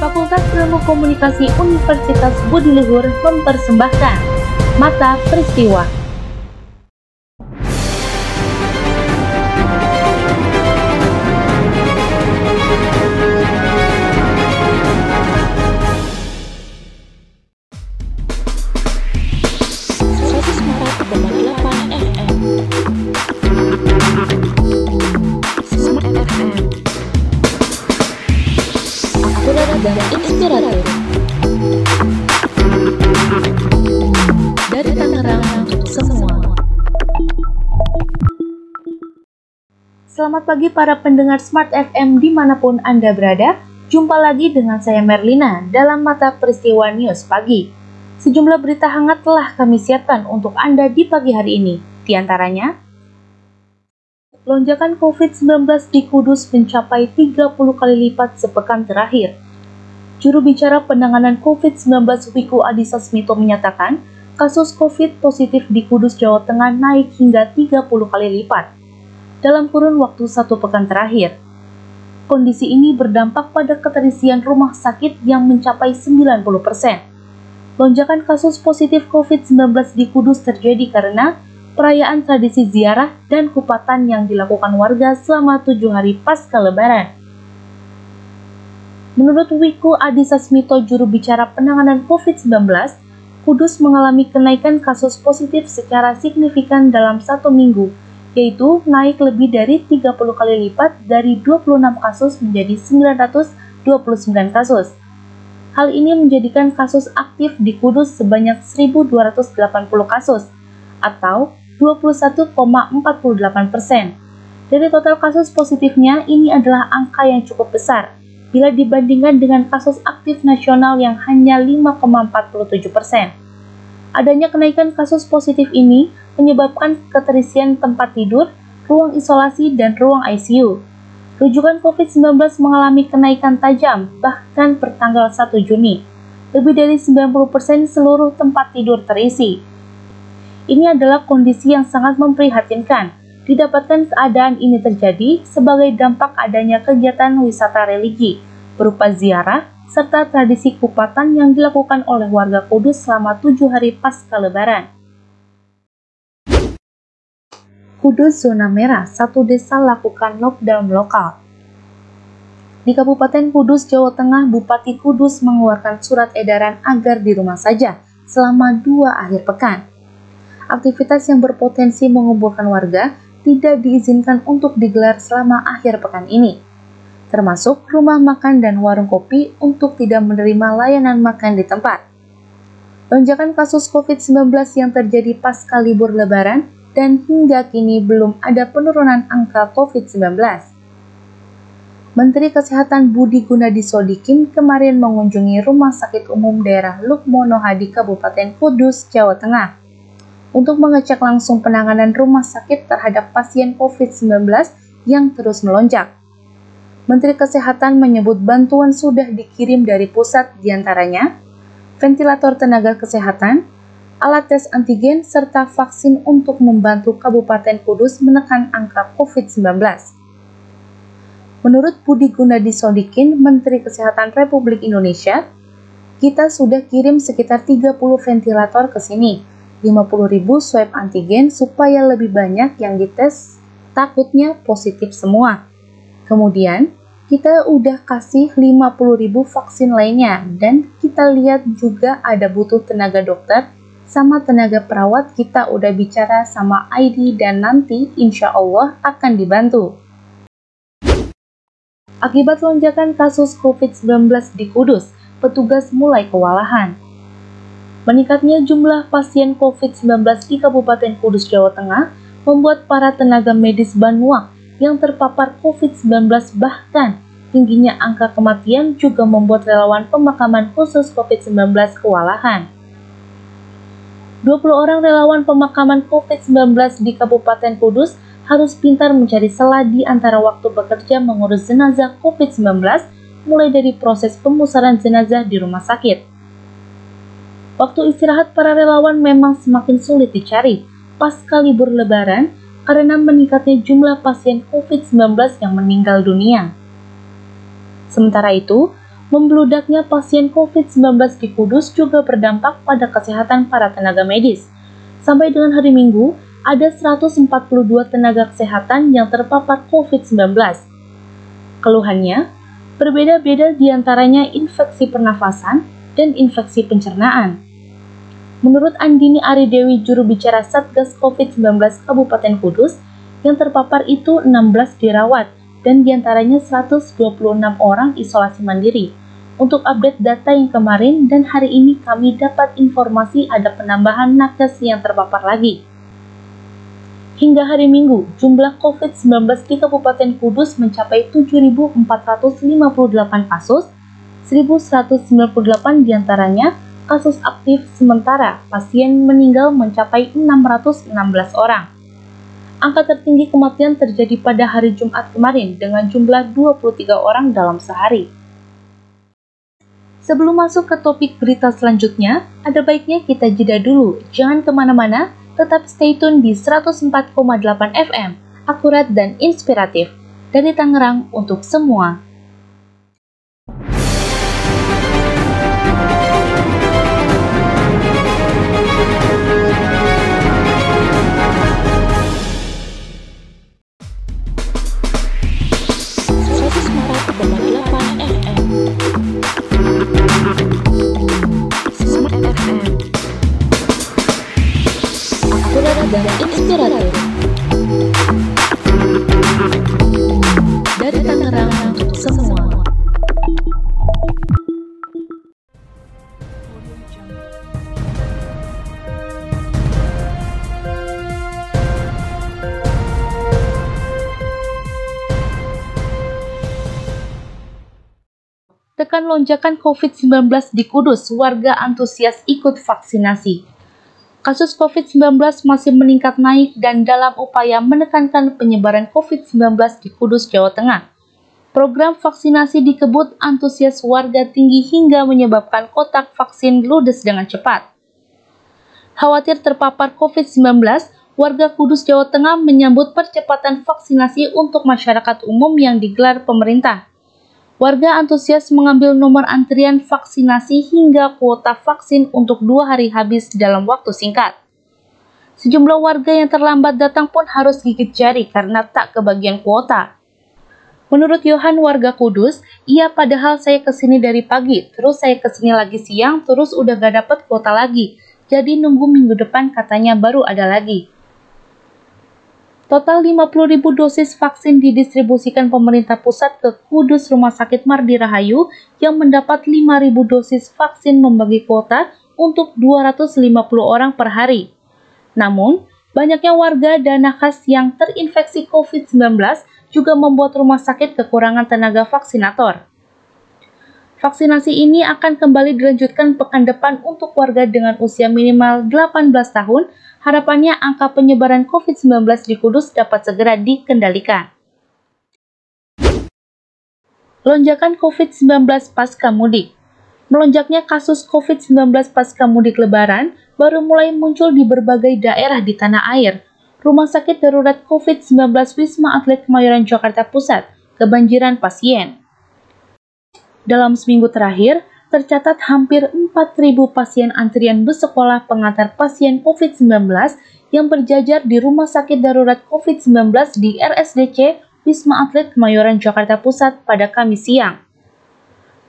Fakultas Ilmu Komunikasi Universitas Budi Luhur mempersembahkan Mata Peristiwa. Selamat pagi para pendengar Smart FM di mana pun Anda berada. Jumpa lagi dengan saya Merlina dalam Mata Peristiwa News Pagi. Sejumlah berita hangat telah kami siapkan untuk Anda di pagi hari ini. Di antaranya, lonjakan COVID-19 di Kudus mencapai 30 kali lipat sepekan terakhir. Juru bicara penanganan COVID-19 Wiku Adhisa Smito menyatakan, kasus COVID positif di Kudus, Jawa Tengah naik hingga 30 kali lipat dalam kurun waktu satu pekan terakhir. Kondisi ini berdampak pada keterisian rumah sakit yang mencapai 90%. Lonjakan kasus positif COVID-19 di Kudus terjadi karena perayaan tradisi ziarah dan kupatan yang dilakukan warga selama tujuh hari pasca lebaran. Menurut Wiku Adhisa Smito, juru bicara penanganan COVID-19, Kudus mengalami kenaikan kasus positif secara signifikan dalam satu minggu, yaitu naik lebih dari 30 kali lipat dari 26 kasus menjadi 929 kasus. Hal ini menjadikan kasus aktif di Kudus sebanyak 1.280 kasus, atau 21,48 persen. Dari total kasus positifnya, ini adalah angka yang cukup besar, bila dibandingkan dengan kasus aktif nasional yang hanya 5,47 persen. Adanya kenaikan kasus positif ini menyebabkan keterisian tempat tidur, ruang isolasi, dan ruang ICU. Rujukan COVID-19 mengalami kenaikan tajam, bahkan pertanggal 1 Juni. Lebih dari 90% seluruh tempat tidur terisi. Ini adalah kondisi yang sangat memprihatinkan, Didapatkan keadaan ini terjadi sebagai dampak adanya kegiatan wisata religi berupa ziarah serta tradisi kupatan yang dilakukan oleh warga Kudus selama tujuh hari pasca lebaran. Kudus zona merah, satu desa lakukan lockdown lokal. Di Kabupaten Kudus, Jawa Tengah, Bupati Kudus mengeluarkan surat edaran agar di rumah saja selama dua akhir pekan. Aktivitas yang berpotensi mengumpulkan warga tidak diizinkan untuk digelar selama akhir pekan ini, termasuk rumah makan dan warung kopi untuk tidak menerima layanan makan di tempat. Lonjakan kasus COVID-19 yang terjadi pasca libur lebaran dan hingga kini belum ada penurunan angka COVID-19. Menteri Kesehatan Budi Gunadi Sodikin kemarin mengunjungi Rumah Sakit Umum Daerah Lukmono Hadi Kabupaten Kudus, Jawa Tengah untuk mengecek langsung penanganan rumah sakit terhadap pasien COVID-19 yang terus melonjak. Menteri Kesehatan menyebut bantuan sudah dikirim dari pusat di antaranya ventilator tenaga kesehatan, alat tes antigen, serta vaksin untuk membantu Kabupaten Kudus menekan angka COVID-19. Menurut Budi Gunadi Sodikin, Menteri Kesehatan Republik Indonesia, kita sudah kirim sekitar 30 ventilator ke sini, 50.000 swab antigen supaya lebih banyak yang dites takutnya positif semua. Kemudian, kita udah kasih 50.000 vaksin lainnya dan kita lihat juga ada butuh tenaga dokter sama tenaga perawat kita udah bicara sama ID dan nanti insya Allah akan dibantu. Akibat lonjakan kasus COVID-19 di Kudus, petugas mulai kewalahan. Meningkatnya jumlah pasien COVID-19 di Kabupaten Kudus, Jawa Tengah membuat para tenaga medis Banuang yang terpapar COVID-19 bahkan tingginya angka kematian juga membuat relawan pemakaman khusus COVID-19 kewalahan. 20 orang relawan pemakaman COVID-19 di Kabupaten Kudus harus pintar mencari celah di antara waktu bekerja mengurus jenazah COVID-19 mulai dari proses pemusaran jenazah di rumah sakit Waktu istirahat para relawan memang semakin sulit dicari pasca libur lebaran karena meningkatnya jumlah pasien COVID-19 yang meninggal dunia. Sementara itu, Membludaknya pasien COVID-19 di Kudus juga berdampak pada kesehatan para tenaga medis. Sampai dengan hari Minggu, ada 142 tenaga kesehatan yang terpapar COVID-19. Keluhannya, berbeda-beda di antaranya infeksi pernafasan dan infeksi pencernaan. Menurut Andini Aridewi, juru bicara Satgas COVID-19 Kabupaten Kudus, yang terpapar itu 16 dirawat dan di antaranya 126 orang isolasi mandiri. Untuk update data yang kemarin dan hari ini kami dapat informasi ada penambahan nakes yang terpapar lagi. Hingga hari Minggu, jumlah COVID-19 di Kabupaten Kudus mencapai 7.458 kasus, 1.198 di antaranya kasus aktif sementara pasien meninggal mencapai 616 orang. Angka tertinggi kematian terjadi pada hari Jumat kemarin dengan jumlah 23 orang dalam sehari. Sebelum masuk ke topik berita selanjutnya, ada baiknya kita jeda dulu. Jangan ke mana-mana, tetap stay tune di 104,8 FM, akurat dan inspiratif. Dari Tangerang untuk semua. Lonjakan COVID-19 di Kudus, warga antusias ikut vaksinasi kasus COVID-19 masih meningkat naik dan dalam upaya menekankan penyebaran COVID-19 di Kudus, Jawa Tengah. Program vaksinasi dikebut antusias warga tinggi hingga menyebabkan kotak vaksin ludes dengan cepat. Khawatir terpapar COVID-19, warga Kudus, Jawa Tengah menyambut percepatan vaksinasi untuk masyarakat umum yang digelar pemerintah warga antusias mengambil nomor antrian vaksinasi hingga kuota vaksin untuk dua hari habis dalam waktu singkat. Sejumlah warga yang terlambat datang pun harus gigit jari karena tak kebagian kuota. Menurut Yohan warga Kudus, iya padahal saya ke sini dari pagi, terus saya ke sini lagi siang, terus udah gak dapet kuota lagi. Jadi nunggu minggu depan katanya baru ada lagi. Total 50.000 dosis vaksin didistribusikan pemerintah pusat ke Kudus Rumah Sakit Mardi Rahayu yang mendapat 5.000 dosis vaksin membagi kuota untuk 250 orang per hari. Namun, banyaknya warga dan nakes yang terinfeksi COVID-19 juga membuat rumah sakit kekurangan tenaga vaksinator. Vaksinasi ini akan kembali dilanjutkan pekan depan untuk warga dengan usia minimal 18 tahun harapannya angka penyebaran COVID-19 di Kudus dapat segera dikendalikan. Lonjakan COVID-19 pasca mudik Melonjaknya kasus COVID-19 pasca mudik lebaran baru mulai muncul di berbagai daerah di tanah air. Rumah sakit darurat COVID-19 Wisma Atlet Kemayoran Jakarta Pusat kebanjiran pasien. Dalam seminggu terakhir, tercatat hampir 4.000 pasien antrian bus sekolah pengantar pasien COVID-19 yang berjajar di Rumah Sakit Darurat COVID-19 di RSDC Wisma Atlet Kemayoran Jakarta Pusat pada Kamis siang.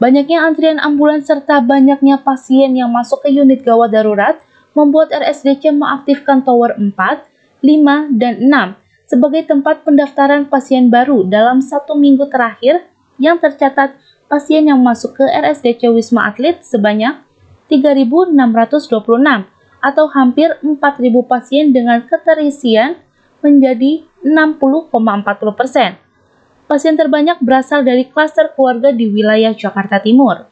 Banyaknya antrian ambulans serta banyaknya pasien yang masuk ke unit gawat darurat membuat RSDC mengaktifkan tower 4, 5, dan 6 sebagai tempat pendaftaran pasien baru dalam satu minggu terakhir yang tercatat pasien yang masuk ke RSDC Wisma Atlet sebanyak 3.626 atau hampir 4.000 pasien dengan keterisian menjadi 60,40 persen. Pasien terbanyak berasal dari klaster keluarga di wilayah Jakarta Timur.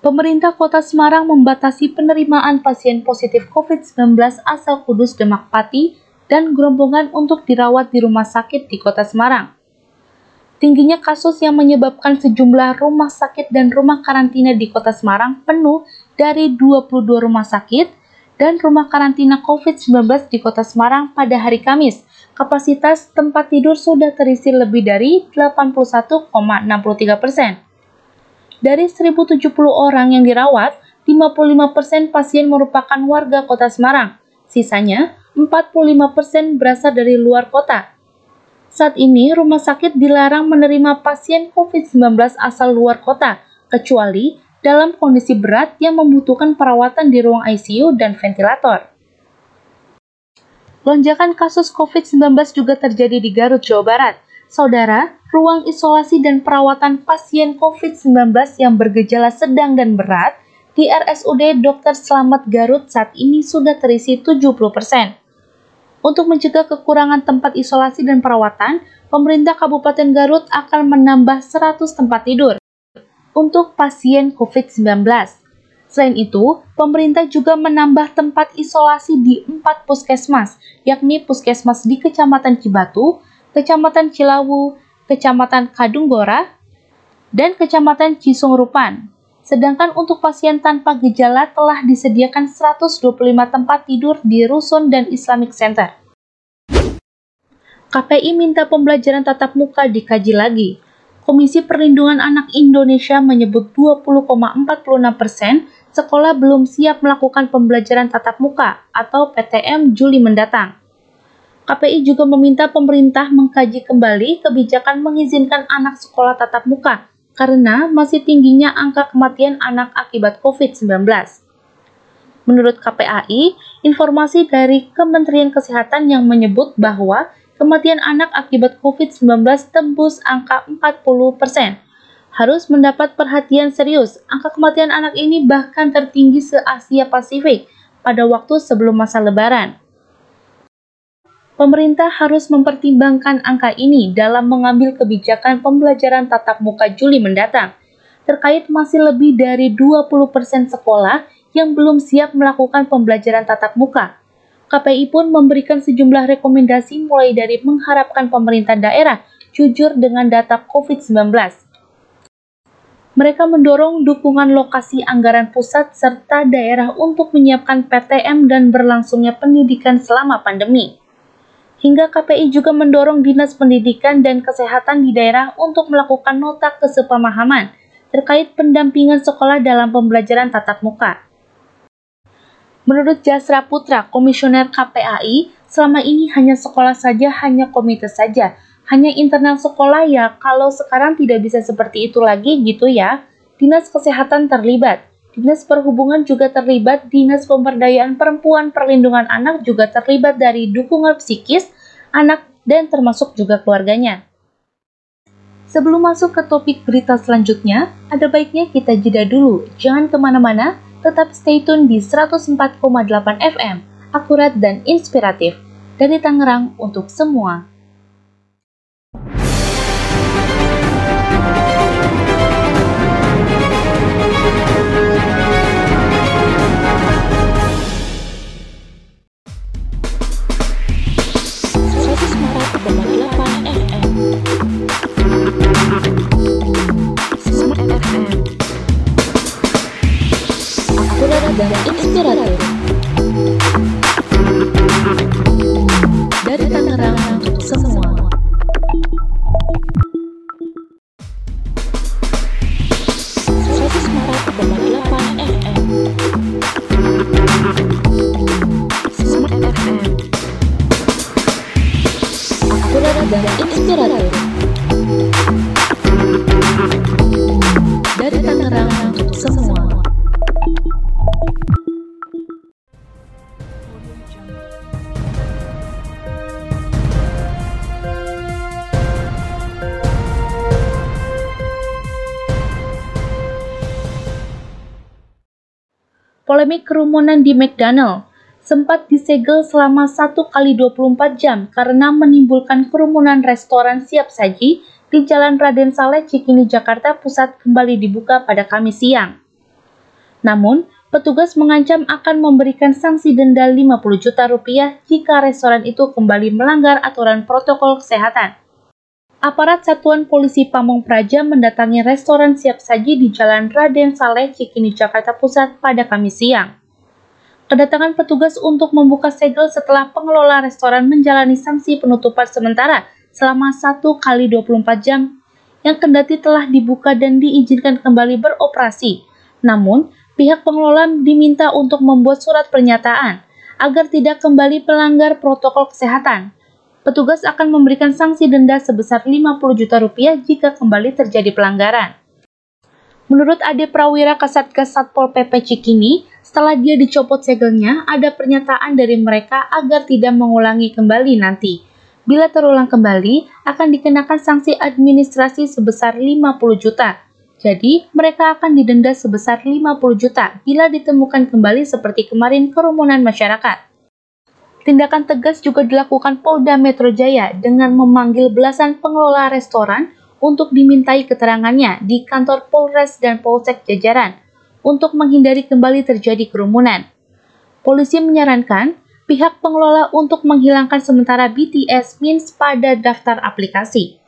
Pemerintah Kota Semarang membatasi penerimaan pasien positif COVID-19 asal Kudus Demak Pati dan gerombongan untuk dirawat di rumah sakit di Kota Semarang. Tingginya kasus yang menyebabkan sejumlah rumah sakit dan rumah karantina di kota Semarang penuh dari 22 rumah sakit dan rumah karantina COVID-19 di kota Semarang pada hari Kamis. Kapasitas tempat tidur sudah terisi lebih dari 81,63 persen. Dari 1070 orang yang dirawat, 55% pasien merupakan warga kota Semarang. Sisanya, 45% berasal dari luar kota. Saat ini, rumah sakit dilarang menerima pasien COVID-19 asal luar kota, kecuali dalam kondisi berat yang membutuhkan perawatan di ruang ICU dan ventilator. Lonjakan kasus COVID-19 juga terjadi di Garut, Jawa Barat. Saudara, ruang isolasi dan perawatan pasien COVID-19 yang bergejala sedang dan berat di RSUD Dr. Slamet Garut saat ini sudah terisi 70%. Untuk mencegah kekurangan tempat isolasi dan perawatan, pemerintah Kabupaten Garut akan menambah 100 tempat tidur untuk pasien COVID-19. Selain itu, pemerintah juga menambah tempat isolasi di empat puskesmas, yakni puskesmas di Kecamatan Cibatu, Kecamatan Cilawu, Kecamatan Kadunggora, dan Kecamatan Cisungrupan. Sedangkan untuk pasien tanpa gejala telah disediakan 125 tempat tidur di Rusun dan Islamic Center. KPI minta pembelajaran tatap muka dikaji lagi. Komisi Perlindungan Anak Indonesia menyebut 20,46 persen sekolah belum siap melakukan pembelajaran tatap muka atau PTM Juli mendatang. KPI juga meminta pemerintah mengkaji kembali kebijakan mengizinkan anak sekolah tatap muka karena masih tingginya angka kematian anak akibat COVID-19. Menurut KPAI, informasi dari Kementerian Kesehatan yang menyebut bahwa kematian anak akibat COVID-19 tembus angka 40%. Harus mendapat perhatian serius, angka kematian anak ini bahkan tertinggi se-Asia Pasifik pada waktu sebelum masa lebaran pemerintah harus mempertimbangkan angka ini dalam mengambil kebijakan pembelajaran tatap muka Juli mendatang. Terkait masih lebih dari 20% sekolah yang belum siap melakukan pembelajaran tatap muka. KPI pun memberikan sejumlah rekomendasi mulai dari mengharapkan pemerintah daerah jujur dengan data COVID-19. Mereka mendorong dukungan lokasi anggaran pusat serta daerah untuk menyiapkan PTM dan berlangsungnya pendidikan selama pandemi hingga KPI juga mendorong Dinas Pendidikan dan Kesehatan di daerah untuk melakukan nota kesepamahaman terkait pendampingan sekolah dalam pembelajaran tatap muka. Menurut Jasra Putra, Komisioner KPAI, selama ini hanya sekolah saja, hanya komite saja, hanya internal sekolah ya, kalau sekarang tidak bisa seperti itu lagi gitu ya. Dinas Kesehatan terlibat, Dinas Perhubungan juga terlibat, Dinas Pemberdayaan Perempuan Perlindungan Anak juga terlibat dari dukungan psikis, anak, dan termasuk juga keluarganya. Sebelum masuk ke topik berita selanjutnya, ada baiknya kita jeda dulu. Jangan ke mana-mana, tetap stay tune di 104,8 FM, akurat dan inspiratif. Dari Tangerang untuk semua. Polemik kerumunan di McDonald sempat disegel selama 1 kali 24 jam karena menimbulkan kerumunan restoran siap saji di Jalan Raden Saleh Cikini Jakarta Pusat kembali dibuka pada Kamis siang. Namun, petugas mengancam akan memberikan sanksi denda 50 juta rupiah jika restoran itu kembali melanggar aturan protokol kesehatan aparat Satuan Polisi Pamong Praja mendatangi restoran siap saji di Jalan Raden Saleh, Cikini, Jakarta Pusat pada Kamis siang. Kedatangan petugas untuk membuka segel setelah pengelola restoran menjalani sanksi penutupan sementara selama 1 kali 24 jam yang kendati telah dibuka dan diizinkan kembali beroperasi. Namun, pihak pengelola diminta untuk membuat surat pernyataan agar tidak kembali melanggar protokol kesehatan. Petugas akan memberikan sanksi denda sebesar 50 juta rupiah jika kembali terjadi pelanggaran. Menurut Ade Prawira Kasatgas Satpol PP Cikini, setelah dia dicopot segelnya, ada pernyataan dari mereka agar tidak mengulangi kembali nanti. Bila terulang kembali, akan dikenakan sanksi administrasi sebesar 50 juta. Jadi, mereka akan didenda sebesar 50 juta bila ditemukan kembali seperti kemarin kerumunan masyarakat. Tindakan tegas juga dilakukan Polda Metro Jaya dengan memanggil belasan pengelola restoran untuk dimintai keterangannya di kantor Polres dan Polsek jajaran untuk menghindari kembali terjadi kerumunan. Polisi menyarankan pihak pengelola untuk menghilangkan sementara BTS Means pada daftar aplikasi.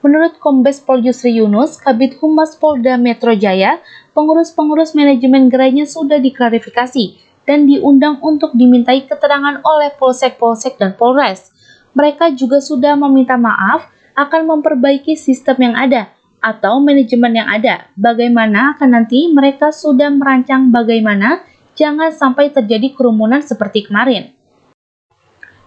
Menurut Kombes Pol Yusri Yunus, Kabit Humas Polda Metro Jaya, pengurus-pengurus manajemen gerainya sudah diklarifikasi dan diundang untuk dimintai keterangan oleh polsek-polsek dan polres. Mereka juga sudah meminta maaf akan memperbaiki sistem yang ada atau manajemen yang ada. Bagaimana akan nanti mereka sudah merancang bagaimana jangan sampai terjadi kerumunan seperti kemarin.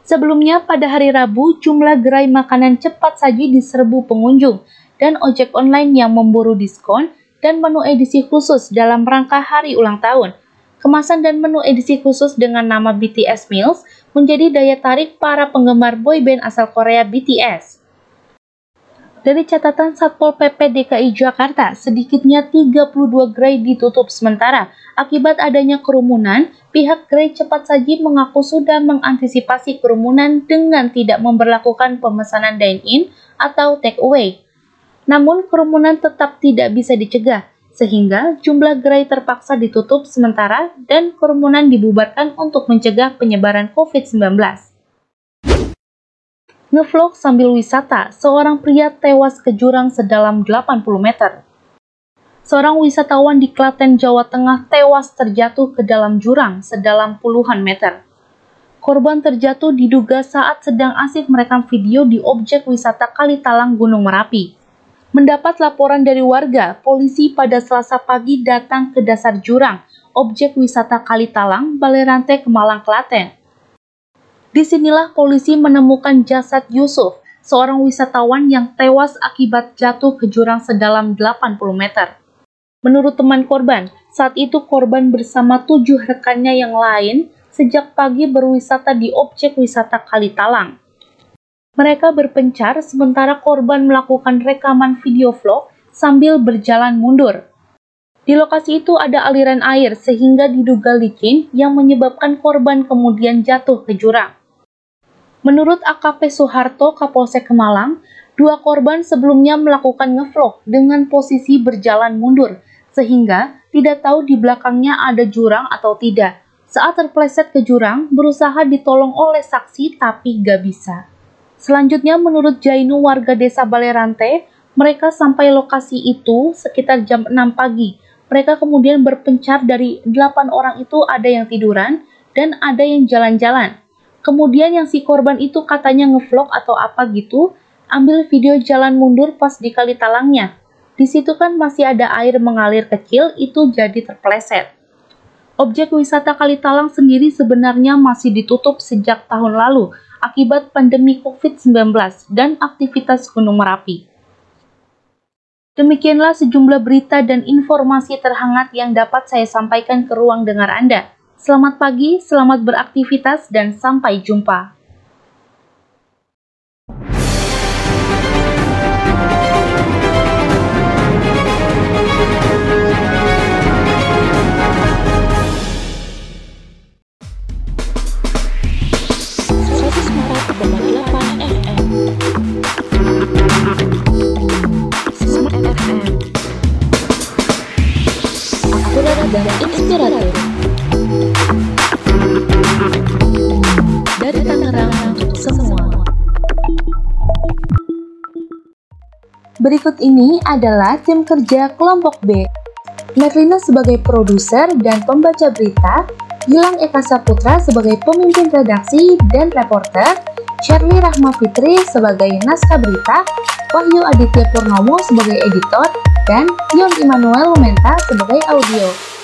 Sebelumnya pada hari Rabu, jumlah gerai makanan cepat saji diserbu pengunjung dan ojek online yang memburu diskon dan menu edisi khusus dalam rangka hari ulang tahun kemasan dan menu edisi khusus dengan nama BTS Meals menjadi daya tarik para penggemar boyband asal Korea BTS. Dari catatan Satpol PP DKI Jakarta, sedikitnya 32 gerai ditutup sementara. Akibat adanya kerumunan, pihak gerai cepat saji mengaku sudah mengantisipasi kerumunan dengan tidak memperlakukan pemesanan dine-in atau take away. Namun kerumunan tetap tidak bisa dicegah sehingga jumlah gerai terpaksa ditutup sementara dan kerumunan dibubarkan untuk mencegah penyebaran COVID-19. Ngevlog sambil wisata, seorang pria tewas ke jurang sedalam 80 meter. Seorang wisatawan di Klaten, Jawa Tengah tewas terjatuh ke dalam jurang sedalam puluhan meter. Korban terjatuh diduga saat sedang asik merekam video di objek wisata Kalitalang Gunung Merapi. Mendapat laporan dari warga, polisi pada selasa pagi datang ke dasar jurang, objek wisata Kalitalang, Balerante, Kemalang, Klaten. Di sinilah polisi menemukan jasad Yusuf, seorang wisatawan yang tewas akibat jatuh ke jurang sedalam 80 meter. Menurut teman korban, saat itu korban bersama tujuh rekannya yang lain sejak pagi berwisata di objek wisata Kalitalang. Mereka berpencar sementara korban melakukan rekaman video vlog sambil berjalan mundur. Di lokasi itu ada aliran air sehingga diduga licin yang menyebabkan korban kemudian jatuh ke jurang. Menurut AKP Soeharto Kapolsek Kemalang, dua korban sebelumnya melakukan ngevlog dengan posisi berjalan mundur sehingga tidak tahu di belakangnya ada jurang atau tidak. Saat terpleset ke jurang, berusaha ditolong oleh saksi tapi gak bisa. Selanjutnya menurut Jainu warga desa Balerante, mereka sampai lokasi itu sekitar jam 6 pagi. Mereka kemudian berpencar dari 8 orang itu ada yang tiduran dan ada yang jalan-jalan. Kemudian yang si korban itu katanya ngevlog atau apa gitu, ambil video jalan mundur pas di kali talangnya. Di situ kan masih ada air mengalir kecil, itu jadi terpleset. Objek wisata Kalitalang sendiri sebenarnya masih ditutup sejak tahun lalu, akibat pandemi COVID-19 dan aktivitas Gunung Merapi. Demikianlah sejumlah berita dan informasi terhangat yang dapat saya sampaikan ke ruang dengar Anda. Selamat pagi, selamat beraktivitas, dan sampai jumpa. Ini adalah tim kerja kelompok B. Merlina sebagai produser dan pembaca berita, Gilang Eka Saputra sebagai pemimpin redaksi dan reporter, Shirley Rahma Fitri sebagai naskah berita, Wahyu Aditya Purnomo sebagai editor, dan Yon Immanuel Lumenta sebagai audio.